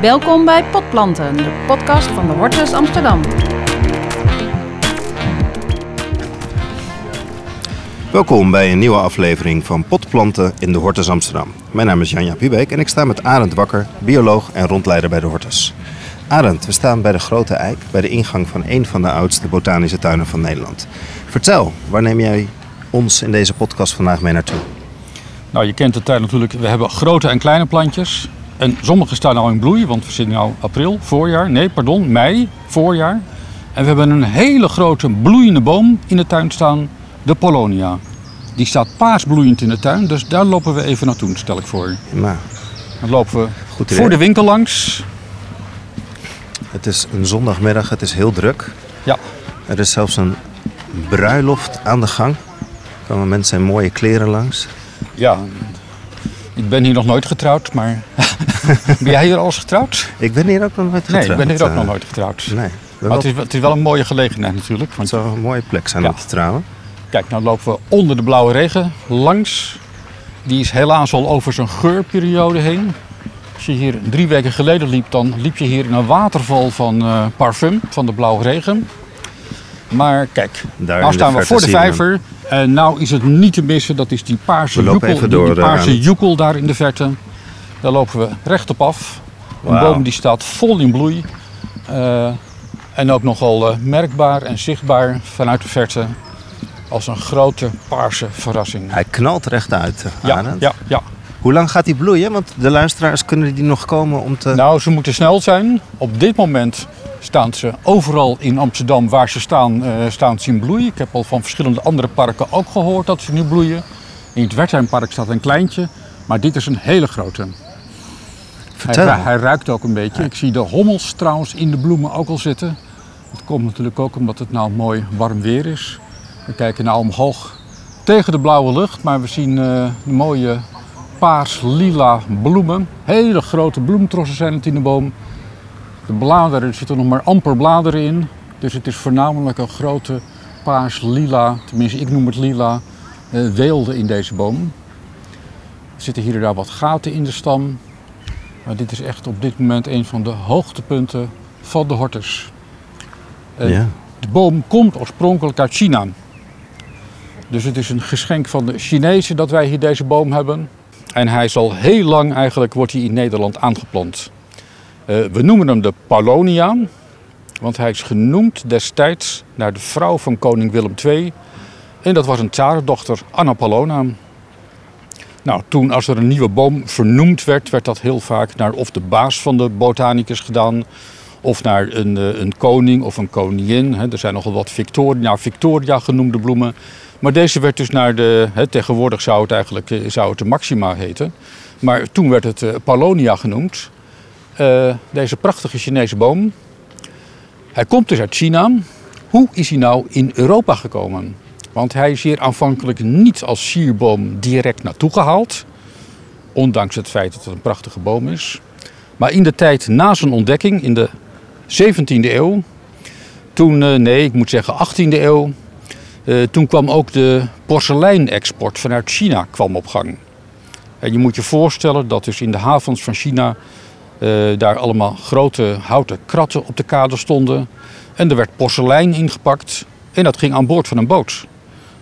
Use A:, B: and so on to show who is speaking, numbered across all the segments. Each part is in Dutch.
A: Welkom bij Potplanten, de podcast van de Hortus Amsterdam.
B: Welkom bij een nieuwe aflevering van Potplanten in de Hortus Amsterdam. Mijn naam is Janja Pubeek en ik sta met Arend Wakker, bioloog en rondleider bij de Hortus. Arend, we staan bij de Grote Eik, bij de ingang van een van de oudste botanische tuinen van Nederland. Vertel, waar neem jij ons in deze podcast vandaag mee naartoe?
C: Nou, je kent de tuin natuurlijk. We hebben grote en kleine plantjes. En sommige staan al in bloei, want we zitten nu april, voorjaar. Nee, pardon, mei, voorjaar. En we hebben een hele grote bloeiende boom in de tuin staan, de Polonia. Die staat paarsbloeiend in de tuin, dus daar lopen we even naartoe, stel ik voor.
B: Nou,
C: Dan lopen we
B: Goed
C: voor de winkel langs.
B: het is een zondagmiddag, het is heel druk.
C: Ja,
B: Er is zelfs een bruiloft aan de gang. Er komen mensen in mooie kleren langs.
C: ja. Ik ben hier nog nooit getrouwd, maar... ben jij hier al eens getrouwd?
B: Ik ben hier ook nog nooit
C: Nee,
B: getrouwd.
C: ik ben hier ook nog nooit getrouwd.
B: Nee,
C: Maar
B: wel,
C: het is, het is wel een mooie gelegenheid natuurlijk. Want
B: het zou een mooie plek zijn
C: Ja.
B: om te trouwen.
C: Kijk, nou lopen we onder de blauwe regen langs. Die is helaas al over zijn geurperiode heen. Als je hier drie weken geleden liep, dan liep je hier in een waterval van eh, parfum, van de blauwe regen. Maar kijk,
B: Daar
C: nou staan we voor de vijver. En nou is het niet te missen, dat is die paarse joekel, die, die
B: eh,
C: paarse
B: het-
C: joekel daar in de verte. Daar lopen we rechtop af. Een boom die staat vol in bloei. Eh, en ook nogal eh, merkbaar en zichtbaar vanuit de verte als een grote paarse verrassing.
B: Hij knalt rechtuit, eh,
C: Ja,
B: Arend.
C: ja, ja.
B: Hoe lang gaat hij bloeien? Want de luisteraars kunnen die nog komen om te...
C: Nou, ze moeten snel zijn. Op dit moment staan ze overal in Amsterdam waar ze staan, eh, staan ze in bloei. Ik heb al van verschillende andere parken ook gehoord dat ze nu bloeien. In het Wertheimpark staat een kleintje, maar dit is een hele grote. Hij,
B: Vertel.
C: ru- hij ruikt ook een beetje. Ik zie de hommels trouwens in de bloemen ook al zitten. Dat komt natuurlijk ook omdat het nou mooi warm weer is. We kijken nou omhoog tegen de blauwe lucht, maar we zien de mooie paars-lila bloemen. Hele grote bloemtrossen zijn het in de boom. De bladeren, er zitten nog maar amper bladeren in. Dus het is voornamelijk een grote paars-lila, tenminste ik noem het lila, eh, weelde in deze boom. Er zitten hier en daar wat gaten in de stam. Maar dit is echt op dit moment een van de hoogtepunten van de hortus. Eh,
B: Ja.
C: De boom komt oorspronkelijk uit China. Dus het is een geschenk van de Chinezen dat wij hier deze boom hebben. En hij is al heel lang eigenlijk wordt hij in Nederland aangeplant. Eh, we noemen hem de Palonia, want hij is genoemd destijds naar de vrouw van koning Willem II. En dat was een tsarendochter, Anna Palona. Nou, toen als er een nieuwe boom vernoemd werd, werd dat heel vaak naar of de baas van de botanicus gedaan, of naar een, eh, een koning of een koningin. Er zijn nogal wat Victoria, Victoria genoemde bloemen. Maar deze werd dus naar de, tegenwoordig zou het eigenlijk eh, zou het de Maxima heten. Maar toen werd het Palonia genoemd. Eh, deze prachtige Chinese boom. Hij komt dus uit China. Hoe is hij nou in Europa gekomen? Want hij is hier aanvankelijk niet als sierboom direct naartoe gehaald. Ondanks het feit dat het een prachtige boom is. Maar in de tijd na zijn ontdekking, in de 17e eeuw, toen, eh, nee, ik moet zeggen 18e eeuw, eh, toen kwam ook de porseleinexport vanuit China kwam op gang. En je moet je voorstellen dat dus in de havens van China daar allemaal grote houten kratten op de kade stonden. En er werd porselein ingepakt en dat ging aan boord van een boot.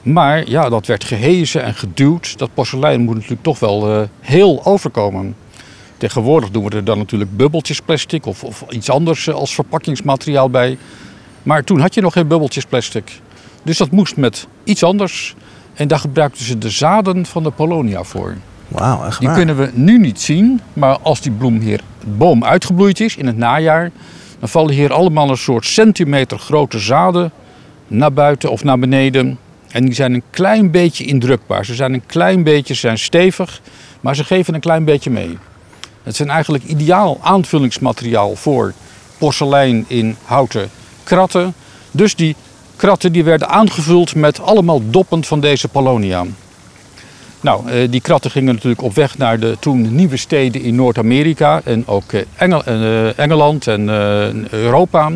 C: Maar ja, dat werd gehezen en geduwd. Dat porselein moet natuurlijk toch wel eh, heel overkomen. Tegenwoordig doen we er dan natuurlijk bubbeltjes plastic of, of iets anders eh, als verpakkingsmateriaal bij. Maar toen had je nog geen bubbeltjes plastic. Dus dat moest met iets anders. En daar gebruikten ze de zaden van de Polonia voor.
B: Wauw, echt
C: Die
B: waar.
C: kunnen we nu niet zien, maar als die bloem hier, boom uitgebloeid is in het najaar, dan vallen hier allemaal een soort centimeter grote zaden naar buiten of naar beneden. En die zijn een klein beetje indrukbaar. Ze zijn een klein beetje, zijn stevig, maar ze geven een klein beetje mee. Het zijn eigenlijk ideaal aanvullingsmateriaal voor porselein in houten kratten. Dus die kratten die werden aangevuld met allemaal doppen van deze Polonia. Nou, eh, die kratten gingen natuurlijk op weg naar de toen nieuwe steden in Noord-Amerika en ook eh, Engel- eh, Engeland en Europa.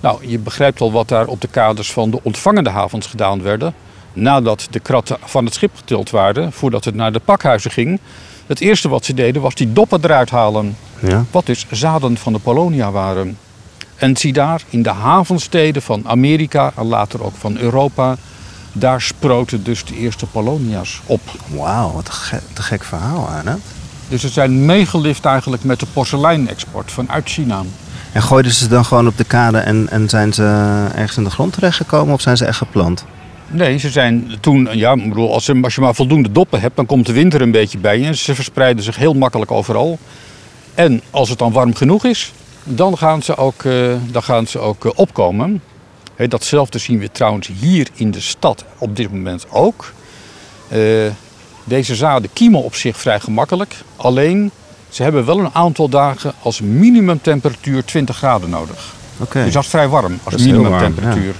C: Nou, je begrijpt al wat daar op de kaders van de ontvangende havens gedaan werden. Nadat de kratten van het schip getild waren, voordat het naar de pakhuizen ging. Het eerste wat ze deden was die doppen eruit halen.
B: Ja.
C: Wat dus zaden van de Polonia waren. En zie daar, in de havensteden van Amerika en later ook van Europa, daar sproten dus de eerste Polonia's op.
B: Wauw, wat een ge- te gek verhaal, Arend.
C: Dus ze zijn meegelift eigenlijk met de porseleinexport vanuit China.
B: En gooiden ze dan gewoon op de kade en, en zijn ze ergens in de grond terechtgekomen of zijn ze echt geplant?
C: Nee, ze zijn toen, ja, bedoel, als, je, als je maar voldoende doppen hebt, dan komt de winter een beetje bij je. En ze verspreiden zich heel makkelijk overal. En als het dan warm genoeg is, dan gaan ze ook, eh, dan gaan ze ook eh, opkomen. Datzelfde zien we trouwens hier in de stad op dit moment ook. Eh, deze zaden kiemen op zich vrij gemakkelijk. Alleen, ze hebben wel een aantal dagen als minimumtemperatuur 20 graden nodig.
B: Oké.
C: Dus dat is vrij warm als minimumtemperatuur.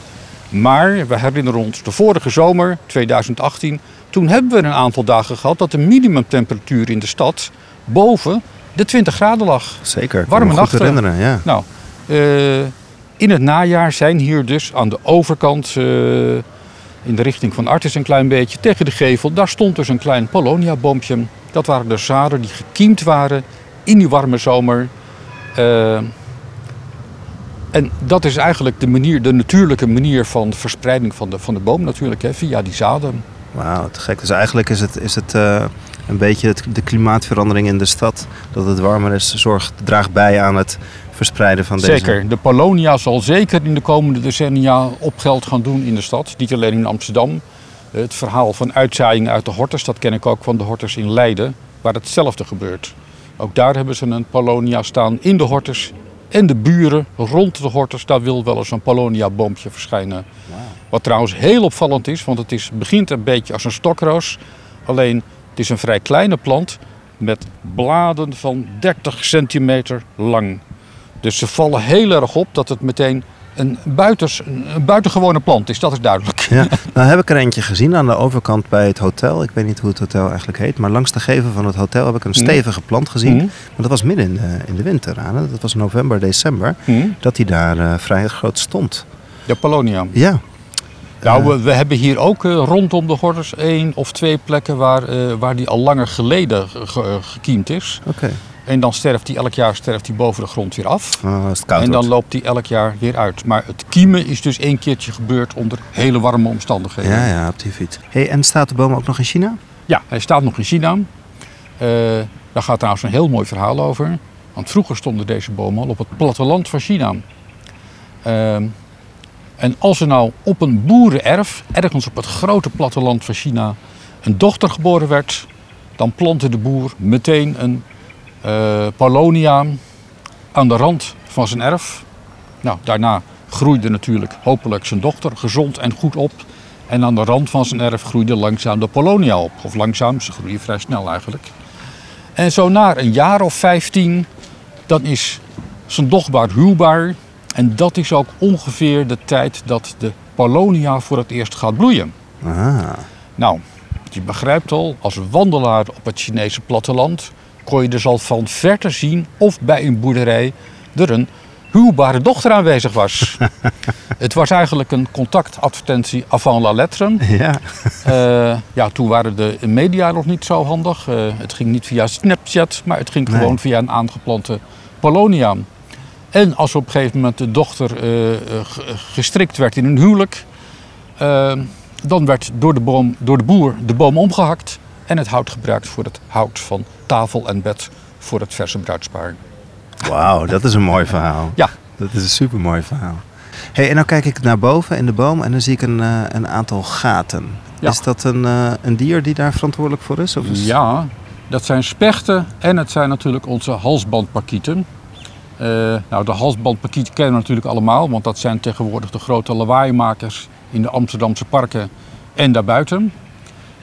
C: Maar we herinneren ons de vorige zomer, 2018, toen hebben we een aantal dagen gehad dat de minimumtemperatuur in de stad boven de 20 graden lag.
B: Zeker, ik kan
C: Warme nachten.
B: herinneren. Ja.
C: Nou, eh, in het najaar zijn hier dus aan de overkant, eh, in de richting van Artis een klein beetje, tegen de gevel, daar stond dus een klein Polonia-boompje. Dat waren de zaden die gekiemd waren in die warme zomer. Eh, en dat is eigenlijk de, manier, de natuurlijke manier van verspreiding van de, van de boom natuurlijk, hè, via die zaden.
B: Wauw, te gek. Dus eigenlijk is het, is het eh, een beetje het, de klimaatverandering in de stad. Dat het warmer is, zorgt, draagt bij aan het verspreiden van deze...
C: Zeker, de Polonia zal zeker in de komende decennia op geld gaan doen in de stad. Niet alleen in Amsterdam. Het verhaal van uitzaaiing uit de hortus, dat ken ik ook van de hortus in Leiden, waar hetzelfde gebeurt. Ook daar hebben ze een Polonia staan in de hortus. En de buren rond de hortus, daar wil wel eens een Polonia-boompje verschijnen. Wat trouwens heel opvallend is, want het is, begint een beetje als een stokroos. Alleen het is een vrij kleine plant met bladen van 30 centimeter lang. Dus ze vallen heel erg op dat het meteen een, buitens, een buitengewone plant is, dat is duidelijk.
B: Ja, nou heb ik er eentje gezien aan de overkant bij het hotel. Ik weet niet hoe het hotel eigenlijk heet. Maar langs de gevel van het hotel heb ik een
C: Mhm.
B: stevige plant gezien.
C: Mhm.
B: Maar dat was midden in de, in de winter. Aan, dat was november, december.
C: Hm?
B: Dat die daar eh, vrij groot stond.
C: De Polonia.
B: Ja.
C: Nou,
B: Eh,
C: we, we hebben hier ook eh, rondom de hortus één of twee plekken waar, waar die al langer geleden ge- gekiemd is.
B: Oké.
C: En dan sterft die elk jaar sterft die boven de grond weer af.
B: Als het koud
C: en dan
B: wordt.
C: loopt die elk jaar weer uit. Maar het kiemen is dus één keertje gebeurd onder hele warme omstandigheden.
B: Ja, ja, op die fiets. Hey, en staat de boom ook nog in China?
C: Ja, hij staat nog in China. Eh, daar gaat trouwens een heel mooi verhaal over. Want vroeger stonden deze bomen al op het platteland van China. Ehm, en als er nou op een boerenerf, ergens op het grote platteland van China, een dochter geboren werd, dan plantte de boer meteen een eh Polonia aan de rand van zijn erf. Nou, daarna groeide natuurlijk hopelijk zijn dochter gezond en goed op. En aan de rand van zijn erf groeide langzaam de Polonia op. Of langzaam, ze groeien vrij snel eigenlijk. En zo na een jaar of 15, dan is zijn dochter huwbaar. En dat is ook ongeveer de tijd dat de Polonia voor het eerst gaat bloeien.
B: Ah,
C: Nou, je begrijpt al, als wandelaar op het Chinese platteland kon je dus al van verte zien of bij een boerderij er een huwbare dochter aanwezig was. het was eigenlijk een contactadvertentie avant la lettre.
B: ja.
C: Eh, ja, toen waren de media nog niet zo handig. Eh, het ging niet via Snapchat, maar het ging
B: Nee.
C: gewoon via een aangeplante Polonia. En als op een gegeven moment de dochter eh, ge- gestrikt werd in een huwelijk, dan werd door de, boom, door de boer de boom omgehakt en het hout gebruikt voor het hout van tafel en bed voor het verse bruidspaar.
B: Wauw, dat is een mooi verhaal.
C: Ja.
B: Dat is een super mooi verhaal. Hey, en dan kijk ik naar boven in de boom en dan zie ik een, eh, een aantal gaten.
C: Ja.
B: Is dat een, eh, een dier die daar verantwoordelijk voor is? Of is...
C: Ja, dat zijn spechten en het zijn natuurlijk onze halsbandparkieten. Eh, nou, de halsbandparkieten kennen we natuurlijk allemaal, want dat zijn tegenwoordig de grote lawaaimakers in de Amsterdamse parken en daarbuiten.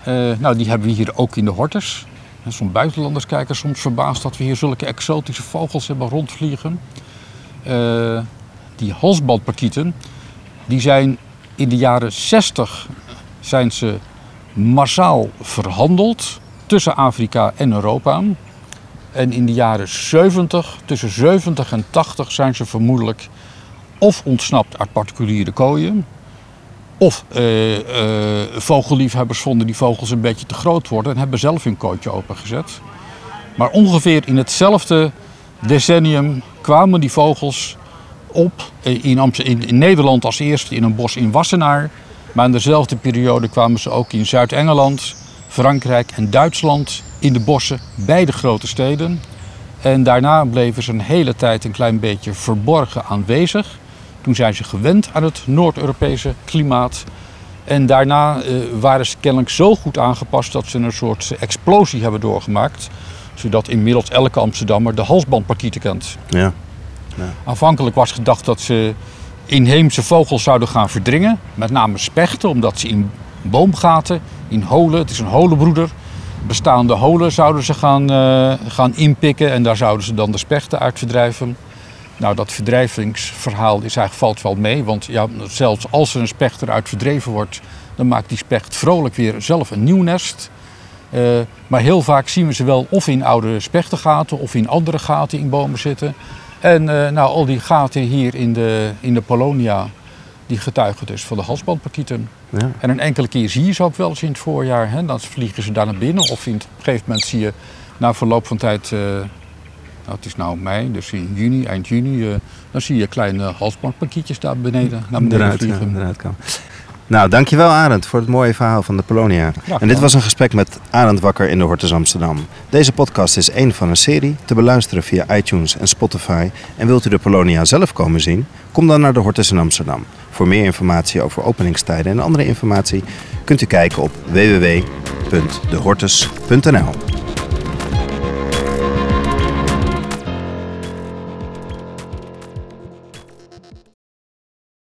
C: Eh, nou, die hebben we hier ook in de hortus. Soms buitenlanders kijken soms verbaasd dat we hier zulke exotische vogels hebben rondvliegen. Eh, die halsbandparkieten, die zijn in de jaren 60 zijn ze massaal verhandeld tussen Afrika en Europa. En in de jaren 70, tussen 70 en 80, zijn ze vermoedelijk of ontsnapt uit particuliere kooien. Of eh, eh, vogelliefhebbers vonden die vogels een beetje te groot worden en hebben zelf hun kooitje opengezet. Maar ongeveer in hetzelfde decennium kwamen die vogels op in, Amst- in, in Nederland als eerste in een bos in Wassenaar. Maar in dezelfde periode kwamen ze ook in Zuid-Engeland, Frankrijk en Duitsland in de bossen bij de grote steden. En daarna bleven ze een hele tijd een klein beetje verborgen aanwezig. Toen zijn ze gewend aan het Noord-Europese klimaat. En daarna eh, waren ze kennelijk zo goed aangepast dat ze een soort explosie hebben doorgemaakt. Zodat inmiddels elke Amsterdammer de halsbandparkieten kent.
B: Ja.
C: Aanvankelijk was gedacht dat ze inheemse vogels zouden gaan verdringen. Met name spechten, omdat ze in boomgaten, in holen, het is een holenbroeder. Bestaande holen zouden ze gaan, eh, gaan inpikken en daar zouden ze dan de spechten uit verdrijven. Nou, dat verdrijvingsverhaal is eigenlijk, valt wel mee. Want ja, zelfs als er een specht eruit verdreven wordt, dan maakt die specht vrolijk weer zelf een nieuw nest. Eh, maar heel vaak zien we ze wel of in oude spechtengaten of in andere gaten in bomen zitten. En eh, nou, al die gaten hier in de, in de Polonia, die getuigen dus van de halsbandparkieten.
B: Ja.
C: En een enkele keer zie je ze ook wel eens in het voorjaar. Hè? Dan vliegen ze daar naar binnen. Of in het, op een gegeven moment zie je na verloop van tijd, eh, nou, het is nou mei, dus in juni, eind juni, eh, dan zie je kleine halsbandparkietjes daar beneden, naar beneden
B: Eruit, ja,
C: vliegen.
B: eruit kan. Nou, dankjewel Arend voor het mooie verhaal van de Polonia.
C: Ja,
B: en dit was een gesprek met Arend Wakker in de Hortus Amsterdam. Deze podcast is één van een serie te beluisteren via iTunes en Spotify. En wilt u de Polonia zelf komen zien? Kom dan naar de Hortus in Amsterdam. Voor meer informatie over openingstijden en andere informatie kunt u kijken op www.dehortus.nl.